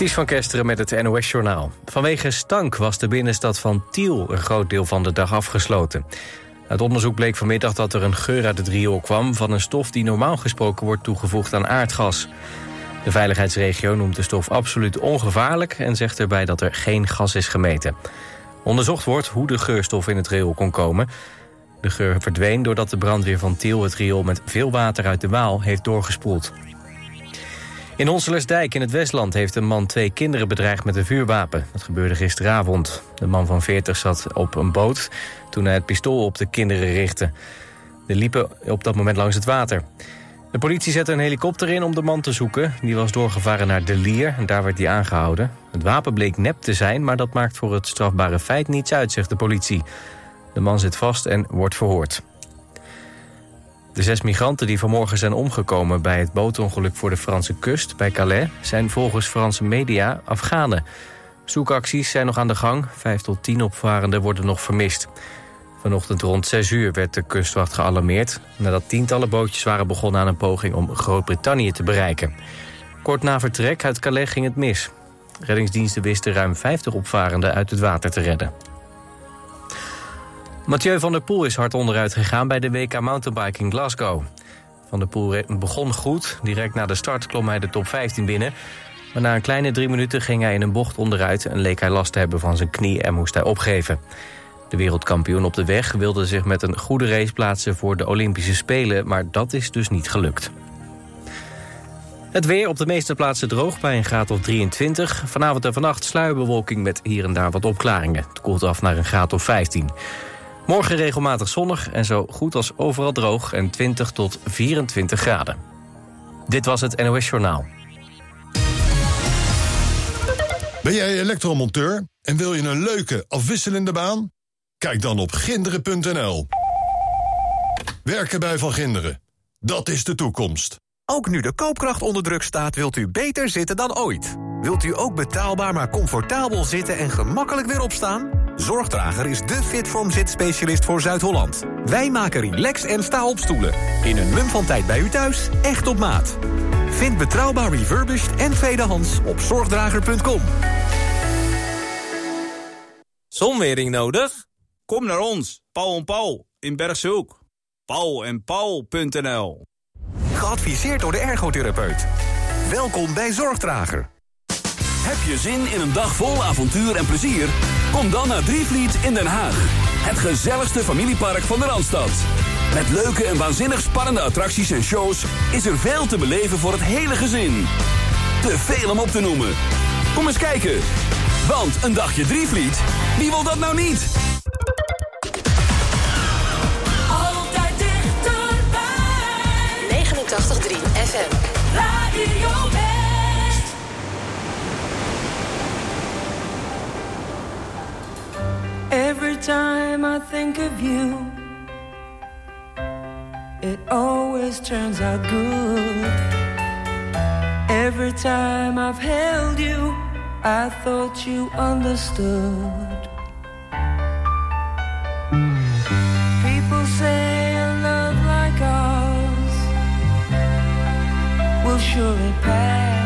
Ties van Kesteren met het NOS-journaal. Vanwege stank was de binnenstad van Tiel een groot deel van de dag afgesloten. Uit onderzoek bleek vanmiddag dat er een geur uit het riool kwam... van een stof die normaal gesproken wordt toegevoegd aan aardgas. De veiligheidsregio noemt de stof absoluut ongevaarlijk... en zegt erbij dat er geen gas is gemeten. Onderzocht wordt hoe de geurstof in het riool kon komen. De geur verdween doordat de brandweer van Tiel het riool... met veel water uit de Waal heeft doorgespoeld. In Honselersdijk in het Westland heeft een man twee kinderen bedreigd met een vuurwapen. Dat gebeurde gisteravond. De man van 40 zat op een boot toen hij het pistool op de kinderen richtte. De liepen op dat moment langs het water. De politie zette een helikopter in om de man te zoeken. Die was doorgevaren naar De Lier en daar werd hij aangehouden. Het wapen bleek nep te zijn, maar dat maakt voor het strafbare feit niets uit, zegt de politie. De man zit vast en wordt verhoord. De zes migranten die vanmorgen zijn omgekomen bij het bootongeluk voor de Franse kust bij Calais zijn volgens Franse media Afghanen. Zoekacties zijn nog aan de gang. Vijf tot tien opvarenden worden nog vermist. Vanochtend rond 6 uur werd de kustwacht gealarmeerd... nadat tientallen bootjes waren begonnen aan een poging om Groot-Brittannië te bereiken. Kort na vertrek uit Calais ging het mis. Reddingsdiensten wisten ruim 50 opvarenden uit het water te redden. Mathieu van der Poel is hard onderuit gegaan bij de WK Mountainbike in Glasgow. Van der Poel begon goed. Direct na de start klom hij de top 15 binnen. Maar na een kleine drie minuten ging hij in een bocht onderuit... en leek hij last te hebben van zijn knie en moest hij opgeven. De wereldkampioen op de weg wilde zich met een goede race plaatsen... voor de Olympische Spelen, maar dat is dus niet gelukt. Het weer op de meeste plaatsen droog bij een graad of 23. Vanavond en vannacht sluierbewolking met hier en daar wat opklaringen. Het koelt af naar een graad of 15. Morgen regelmatig zonnig en zo goed als overal droog en 20 tot 24 graden. Dit was het NOS Journaal. Ben jij elektromonteur en wil je een leuke, afwisselende baan? Kijk dan op ginderen.nl. Werken bij Van Ginderen. Dat is de toekomst. Ook nu de koopkracht onder druk staat, wilt u beter zitten dan ooit. Wilt u ook betaalbaar maar comfortabel zitten en gemakkelijk weer opstaan? Zorgdrager is de Fitform zitspecialist voor Zuid-Holland. Wij maken relax en sta op stoelen. In een mum van tijd bij u thuis, echt op maat. Vind betrouwbaar refurbished en tweedehands op zorgdrager.com. Zonwering nodig? Kom naar ons, Paul en Paul, in Bergshoek. Paul en Paul.nl Geadviseerd door de ergotherapeut. Welkom bij Zorgdrager. Heb je zin in een dag vol avontuur en plezier? Kom dan naar Drievliet in Den Haag. Het gezelligste familiepark van de Randstad. Met leuke en waanzinnig spannende attracties en shows... is er veel te beleven voor het hele gezin. Te veel om op te noemen. Kom eens kijken. Want een dagje Drievliet, wie wil dat nou niet? Altijd dichterbij. 89.3 FM. Radio Every time I think of you, it always turns out good. Every time I've held you, I thought you understood. People say a love like ours will surely pass.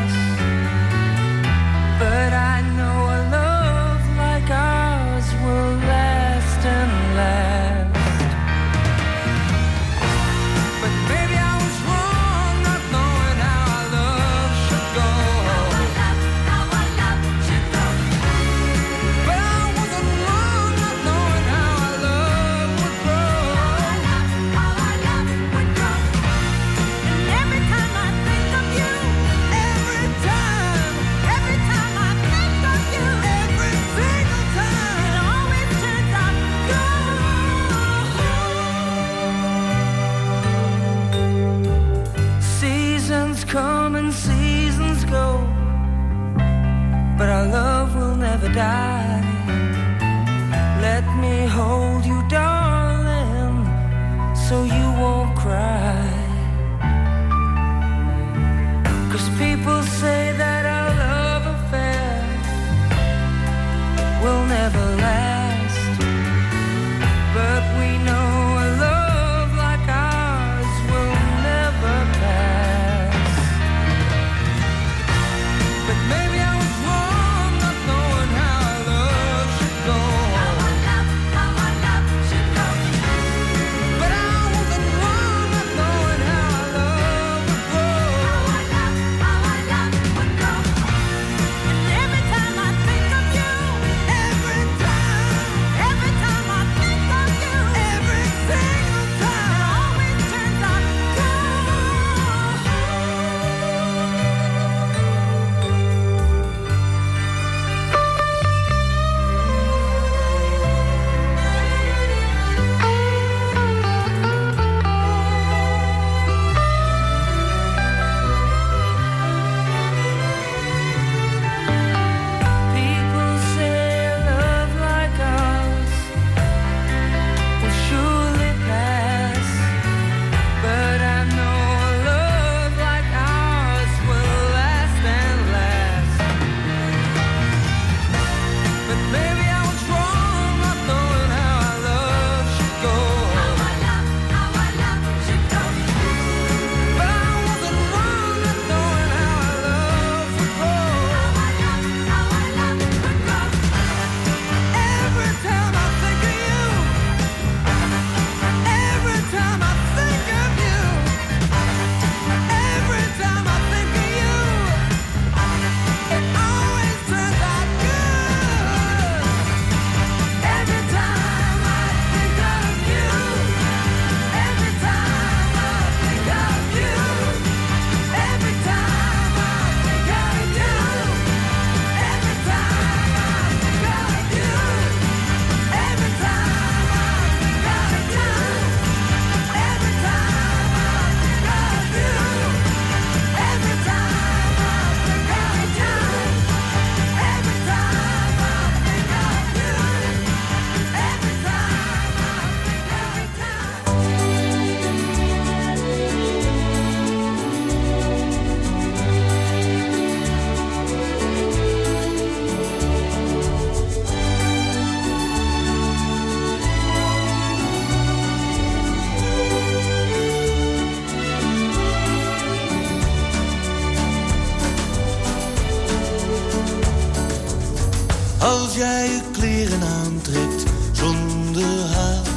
Als jij je kleren aantrekt zonder haast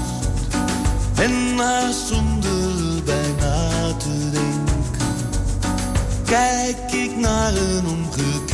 en haast zonder bijna te denken, kijk ik naar een omgekeerde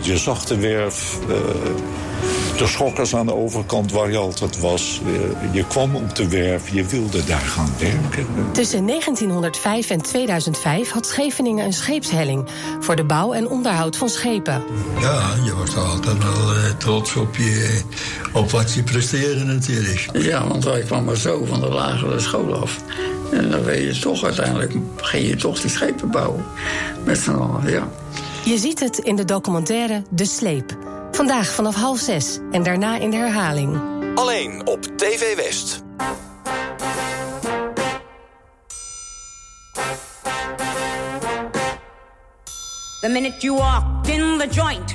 Je zag de werf, eh, de schokkers aan de overkant waar je altijd was. Eh, je kwam op de werf, je wilde daar gaan werken. Tussen 1905 en 2005 had Scheveningen een scheepshelling voor de bouw en onderhoud van schepen. Ja, je was altijd wel eh, trots op, je, op wat je presteerde natuurlijk. Ja, want wij kwamen zo van de lagere school af. En dan weet je toch uiteindelijk, ging je toch die schepen bouwen. Met z'n allen, ja. Je ziet het in de documentaire De Sleep. Vandaag vanaf half zes en daarna in de herhaling. Alleen op TV West. The minute you walked in the joint,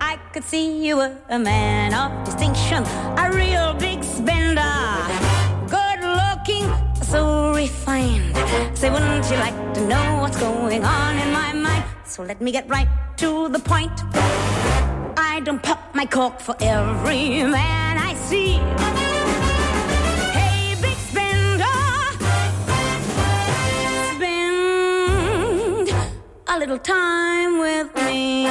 I could see you were a man of distinction, a real big spender. Good looking, so refined. Say, wouldn't you like to know what's going on in my mind? So let me get right to the point. I don't pop my cork for every man I see. Hey, big spender, spend a little time with me.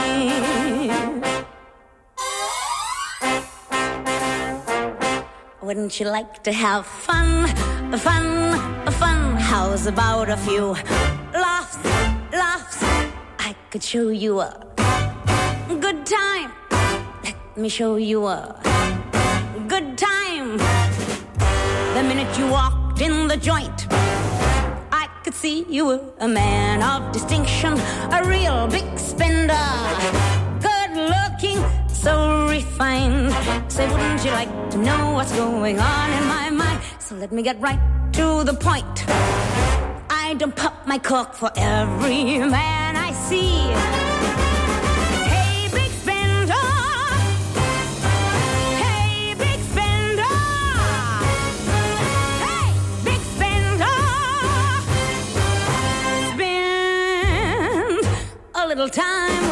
Wouldn't you like to have fun, fun, fun? How's about a few laughs, laughs? Could show you a good time. Let me show you a good time. The minute you walked in the joint, I could see you were a man of distinction, a real big spender. Good looking, so refined. Say, wouldn't you like to know what's going on in my mind? So let me get right to the point. I don't pop my cork for every man I see. Hey, big spender. Hey, big spender. Hey, big spender. Spend a little time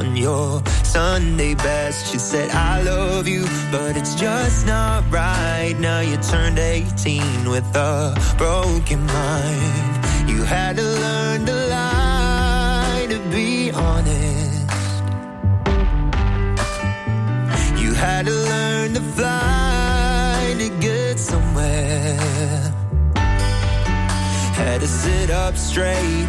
on your Sunday best. She said, I love you, but it's just not right. Now you turned 18 with a broken mind. You had to learn to lie to be honest. You had to learn to fly to get somewhere. Had to sit up straight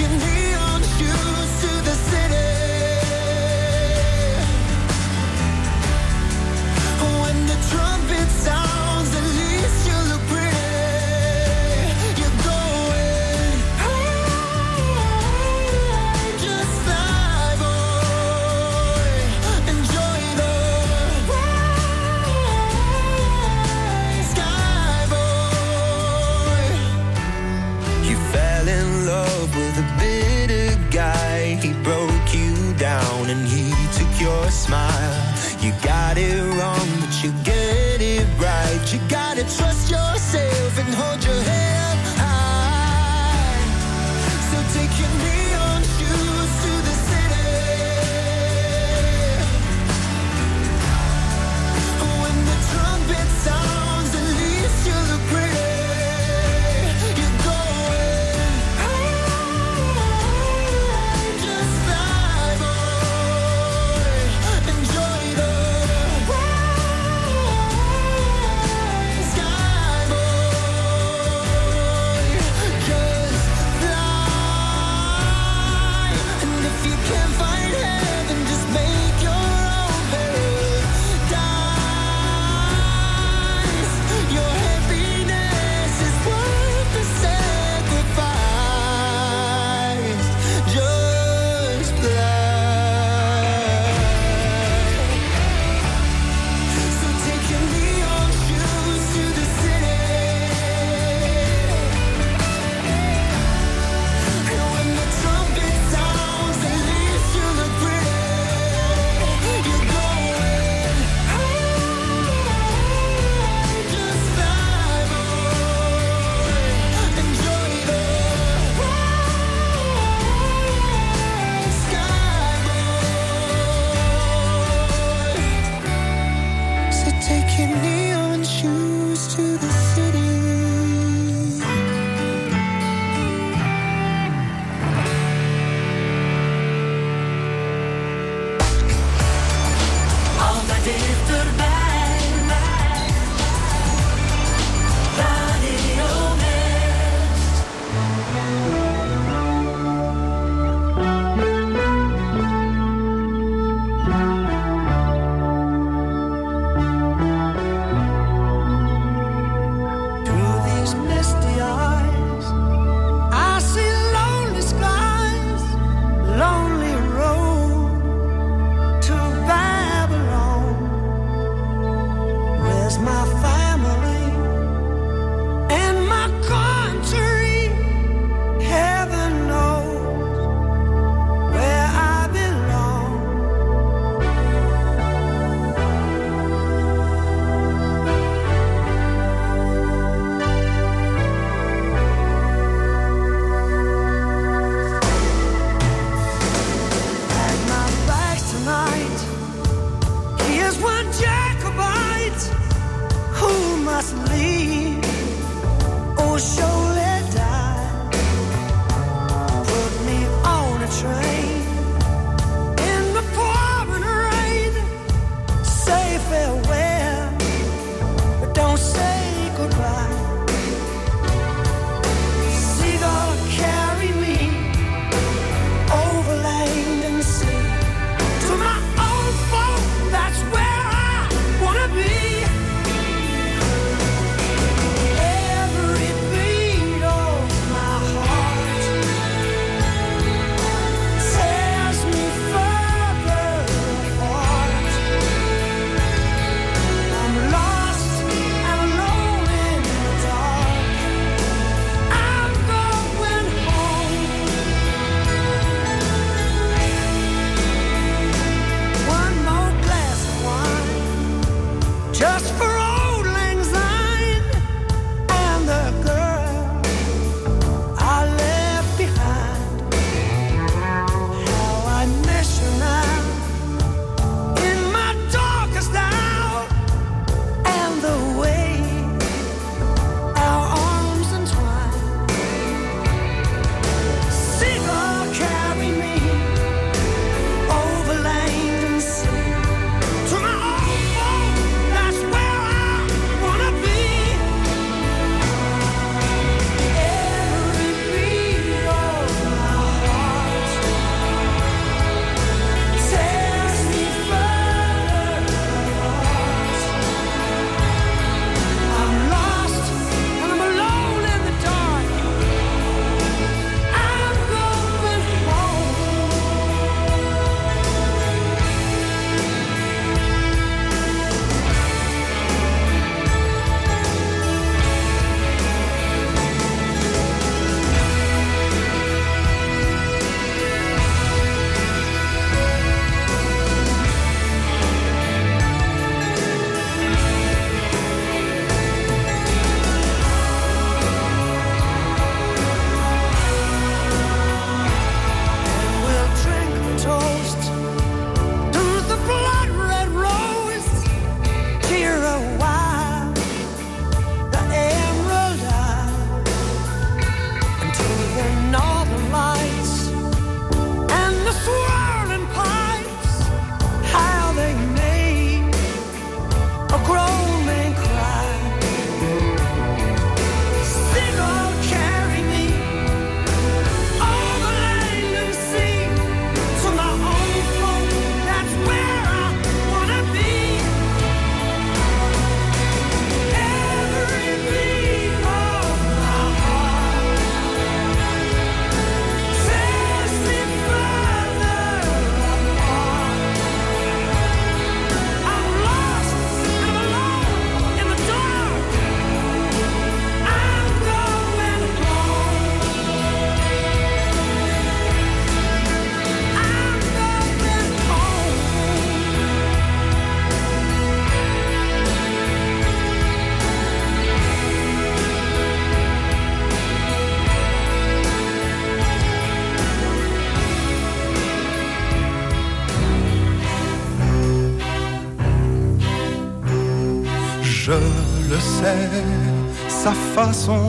can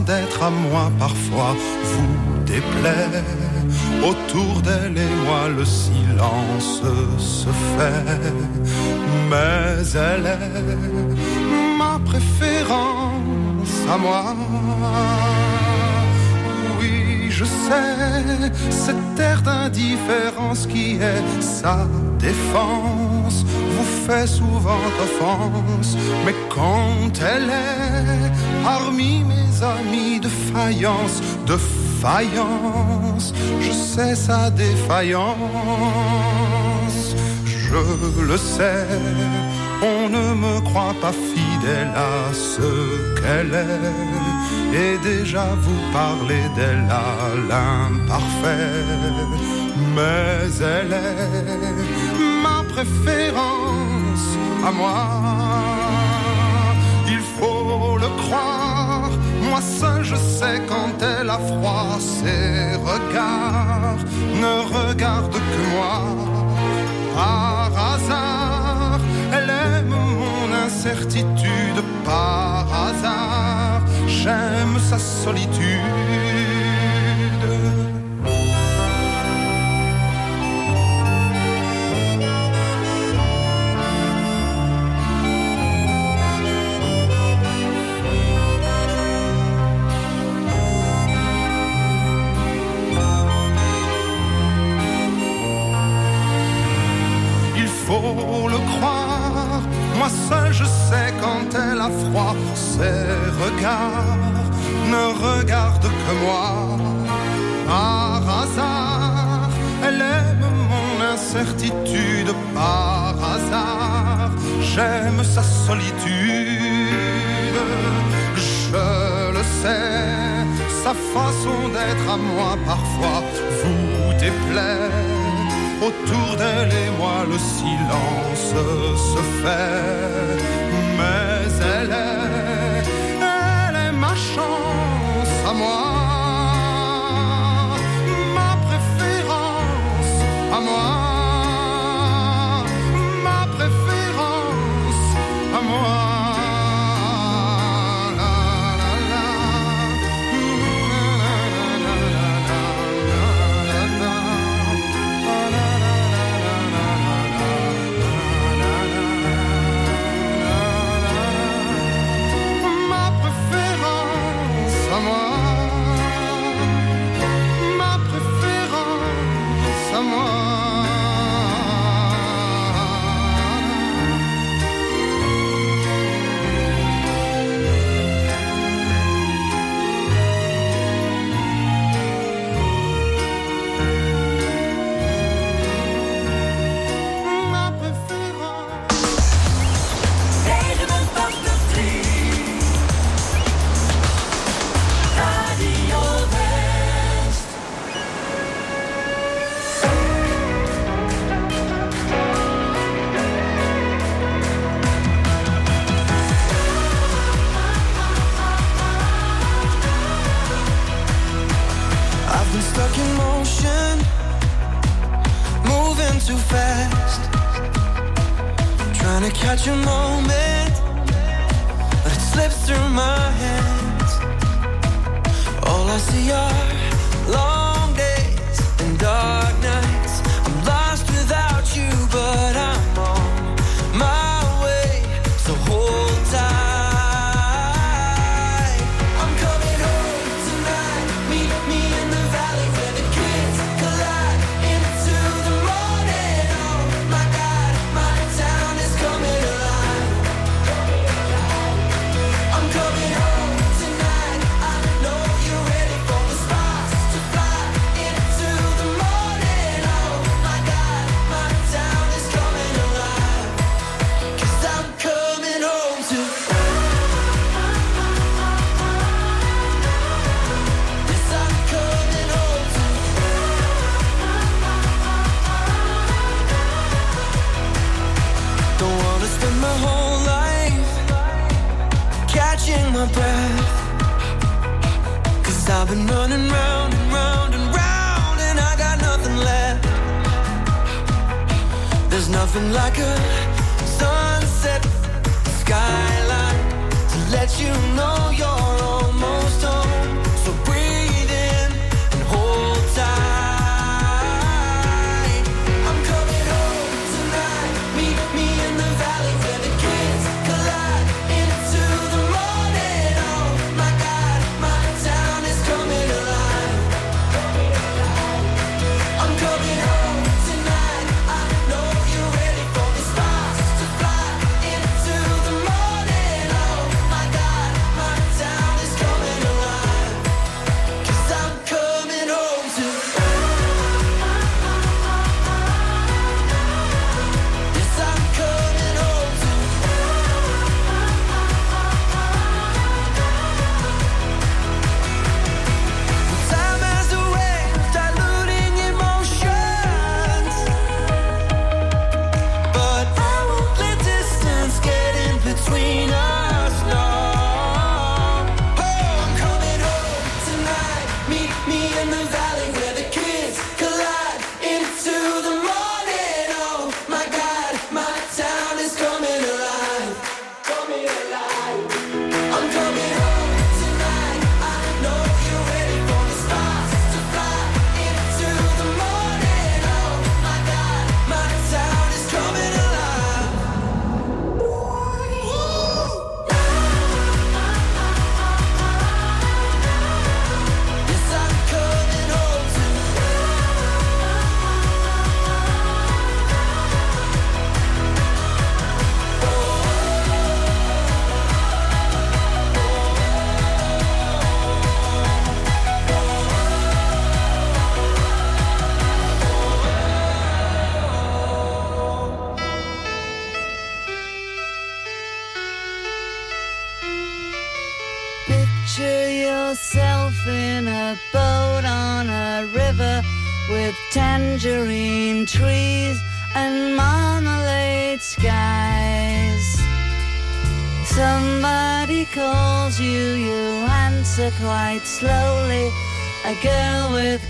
d'être à moi parfois vous déplaît. Autour d'elle et moi le silence se fait, mais elle est ma préférence à moi. Oui, je sais, cette air d'indifférence qui est sa défense vous fait souvent offense, mais quand elle est parmi mes amis de faïence, de faïence, je sais sa défaillance, je le sais, on ne me croit pas fidèle à ce qu'elle est, et déjà vous parlez d'elle à l'imparfait, mais elle est ma préférence à moi. Sais quand elle a froid, ses regards ne regardent que moi. Par hasard, elle aime mon incertitude, par hasard, j'aime sa solitude. Moi seul je sais quand elle a froid, ses regards ne regardent que moi. Par hasard, elle aime mon incertitude, par hasard, j'aime sa solitude. Je le sais, sa façon d'être à moi parfois vous déplaît. Autour d'elle et moi le silence se fait, mais elle est, elle est ma chance à moi, ma préférence à moi, running round and round and round and I got nothing left. There's nothing like a sunset skyline to let you know you're A girl with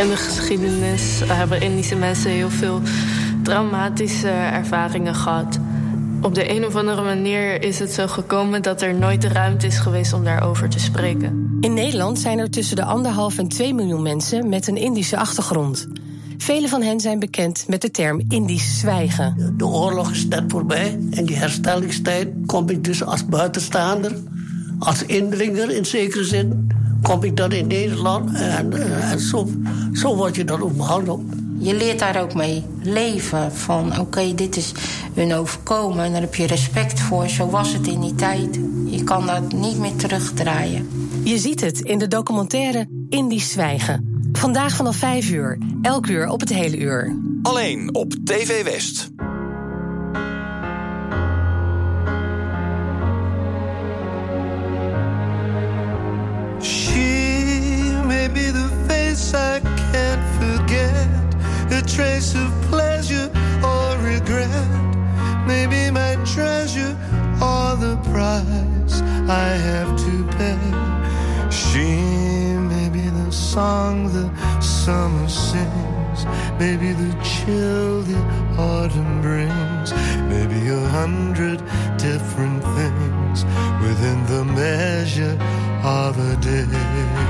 In de geschiedenis hebben Indische mensen heel veel traumatische ervaringen gehad. Op de een of andere manier is het zo gekomen dat er nooit de ruimte is geweest om daarover te spreken. In Nederland zijn er tussen de anderhalf en 2 miljoen mensen met een Indische achtergrond. Velen van hen zijn bekend met de term Indisch zwijgen. De oorlog is net voorbij. En die herstellingstijd kom ik dus als buitenstaander, als indringer in zekere zin, kom ik dan in Nederland. En, eh, en zo, zo word je dan ook behandeld. Je leert daar ook mee leven. Van oké, dit is hun overkomen. En daar heb je respect voor. Zo was het in die tijd. Je kan dat niet meer terugdraaien. Je ziet het in de documentaire Indisch zwijgen. Vandaag vanaf 5 uur. Elk uur op het hele uur. Alleen op TV West. A trace of pleasure or regret. Maybe my treasure or the price I have to pay. She may be the song the summer sings, maybe the chill the autumn brings, maybe a hundred different things within the measure of a day.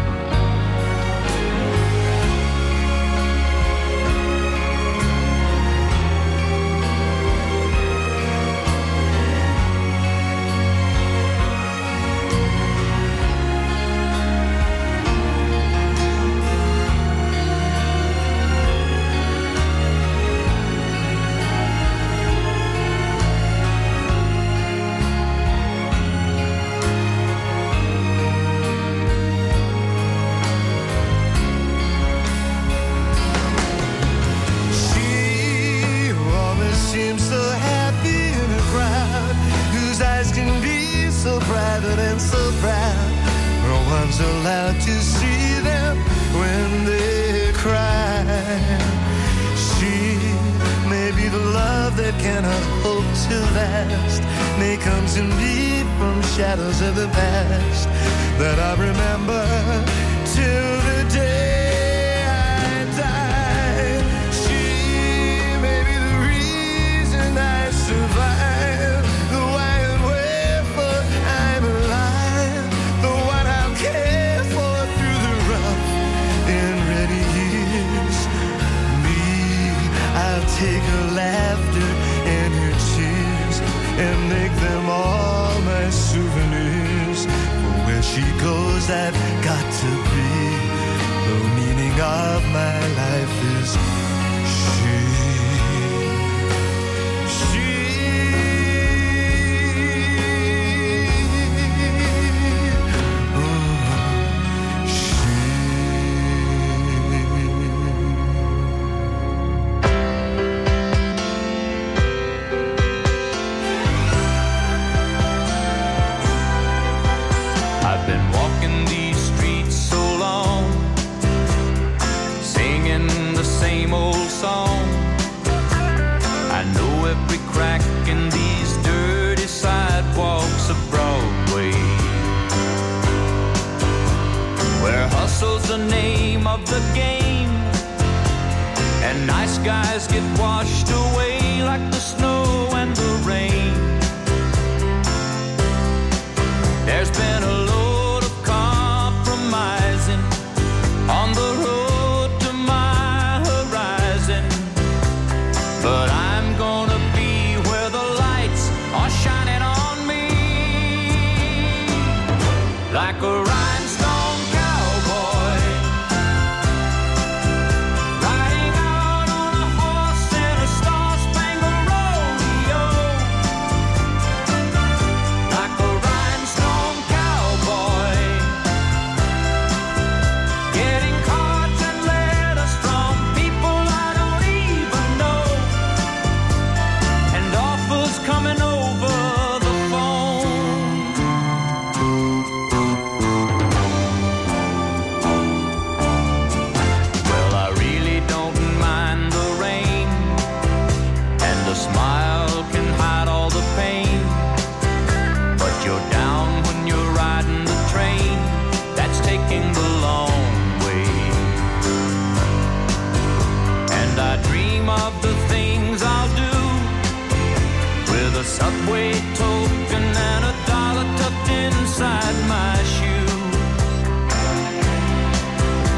subway token and a dollar tucked inside my shoe.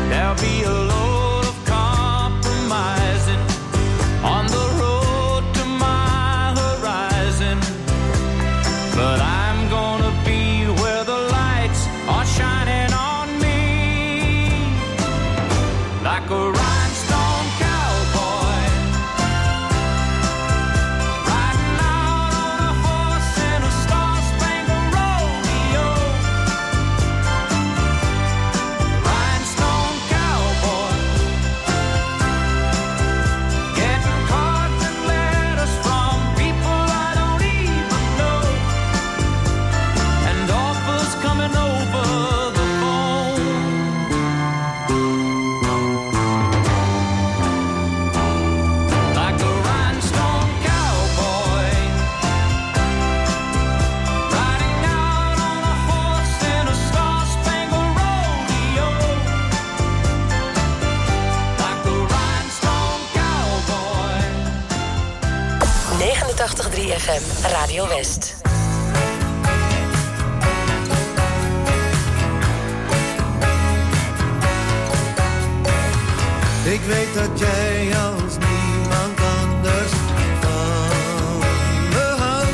There'll be a ZFM Radio West. Ik weet dat jij als niemand anders van me houdt.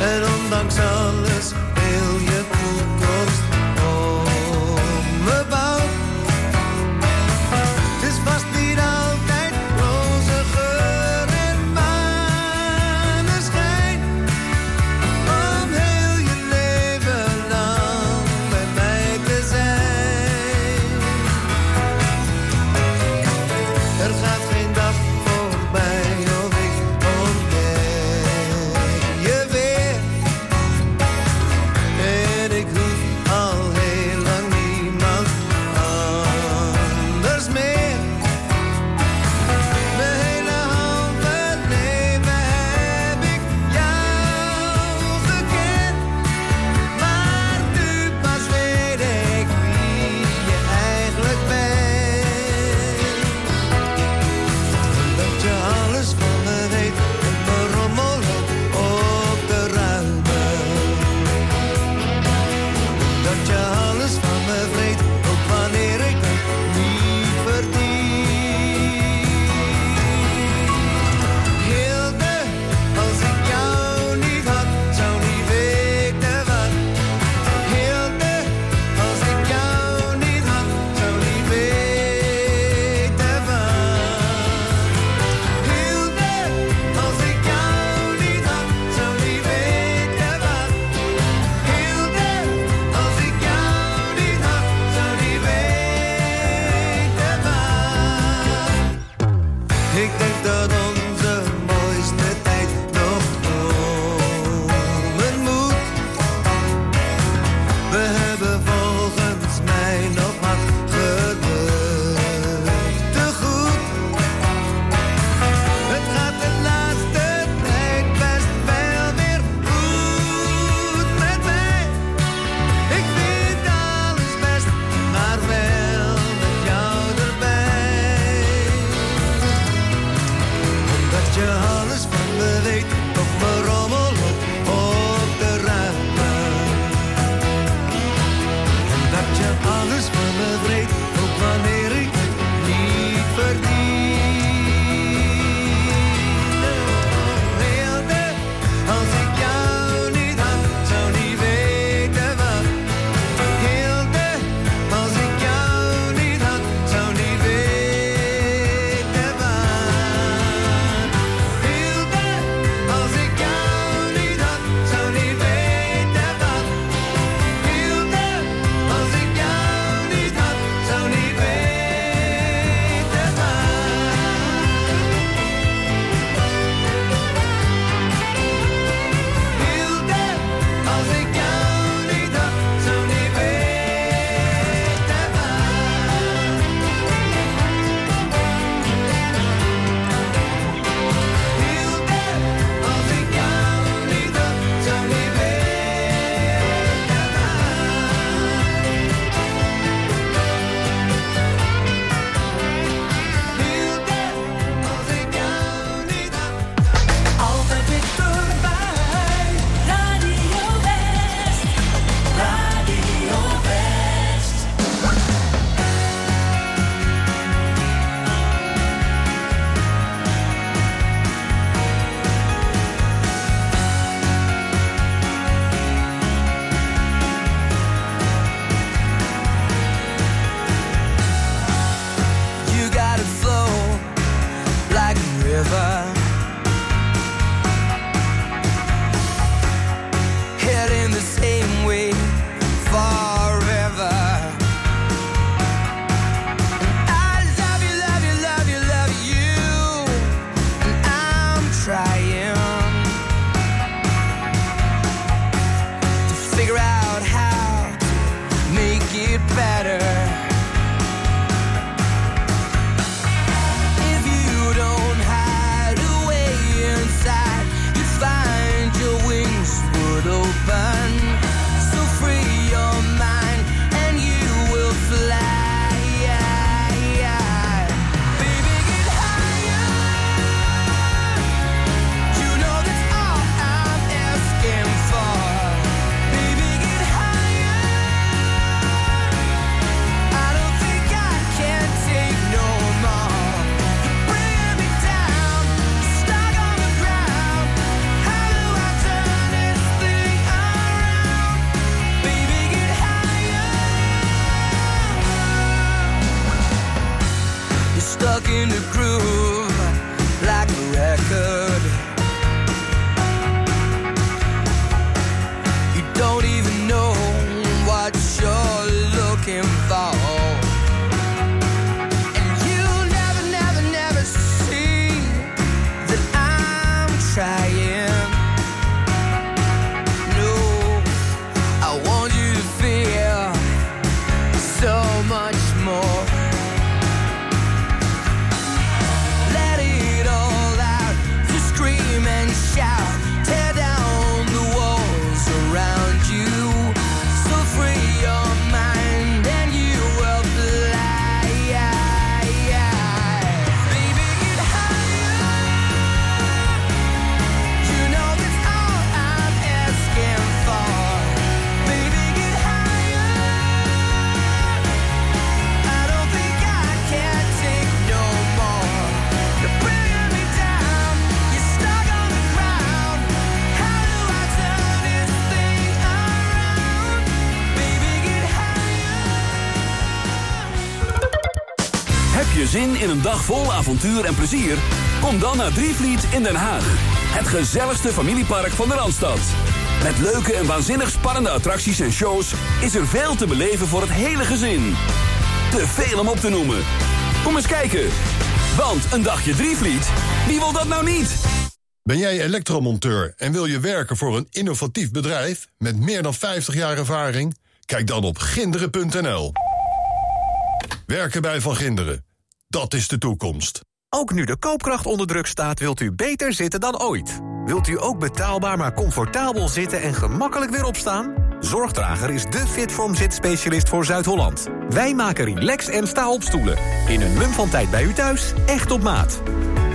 En ondanks al een dag vol avontuur en plezier? Kom dan naar Drievliet in Den Haag. Het gezelligste familiepark van de Randstad. Met leuke en waanzinnig spannende attracties en shows is er veel te beleven voor het hele gezin. Te veel om op te noemen. Kom eens kijken. Want een dagje Drievliet, wie wil dat nou niet? Ben jij elektromonteur en wil je werken voor een innovatief bedrijf met meer dan 50 jaar ervaring? Kijk dan op ginderen.nl. Werken bij Van Ginderen. Dat is de toekomst. Ook nu de koopkracht onder druk staat, wilt u beter zitten dan ooit. Wilt u ook betaalbaar maar comfortabel zitten en gemakkelijk weer opstaan? Zorgdrager is de Fitform zitspecialist voor Zuid-Holland. Wij maken relax en sta-opstoelen. In een mum van tijd bij u thuis, echt op maat.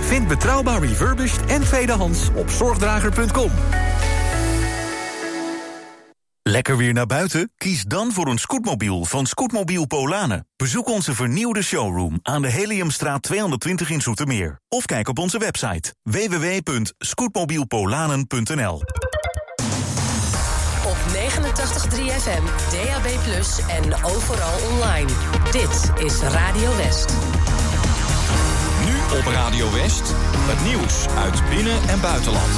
Vind betrouwbaar refurbished en tweedehands op zorgdrager.com. Lekker weer naar buiten? Kies dan voor een scootmobiel van Scootmobiel Polanen. Bezoek onze vernieuwde showroom aan de Heliumstraat 220 in Zoetermeer. Of kijk op onze website www.scootmobielpolanen.nl Op 89.3 FM, DAB+, en overal online. Dit is Radio West. Nu op Radio West, het nieuws uit binnen- en buitenland.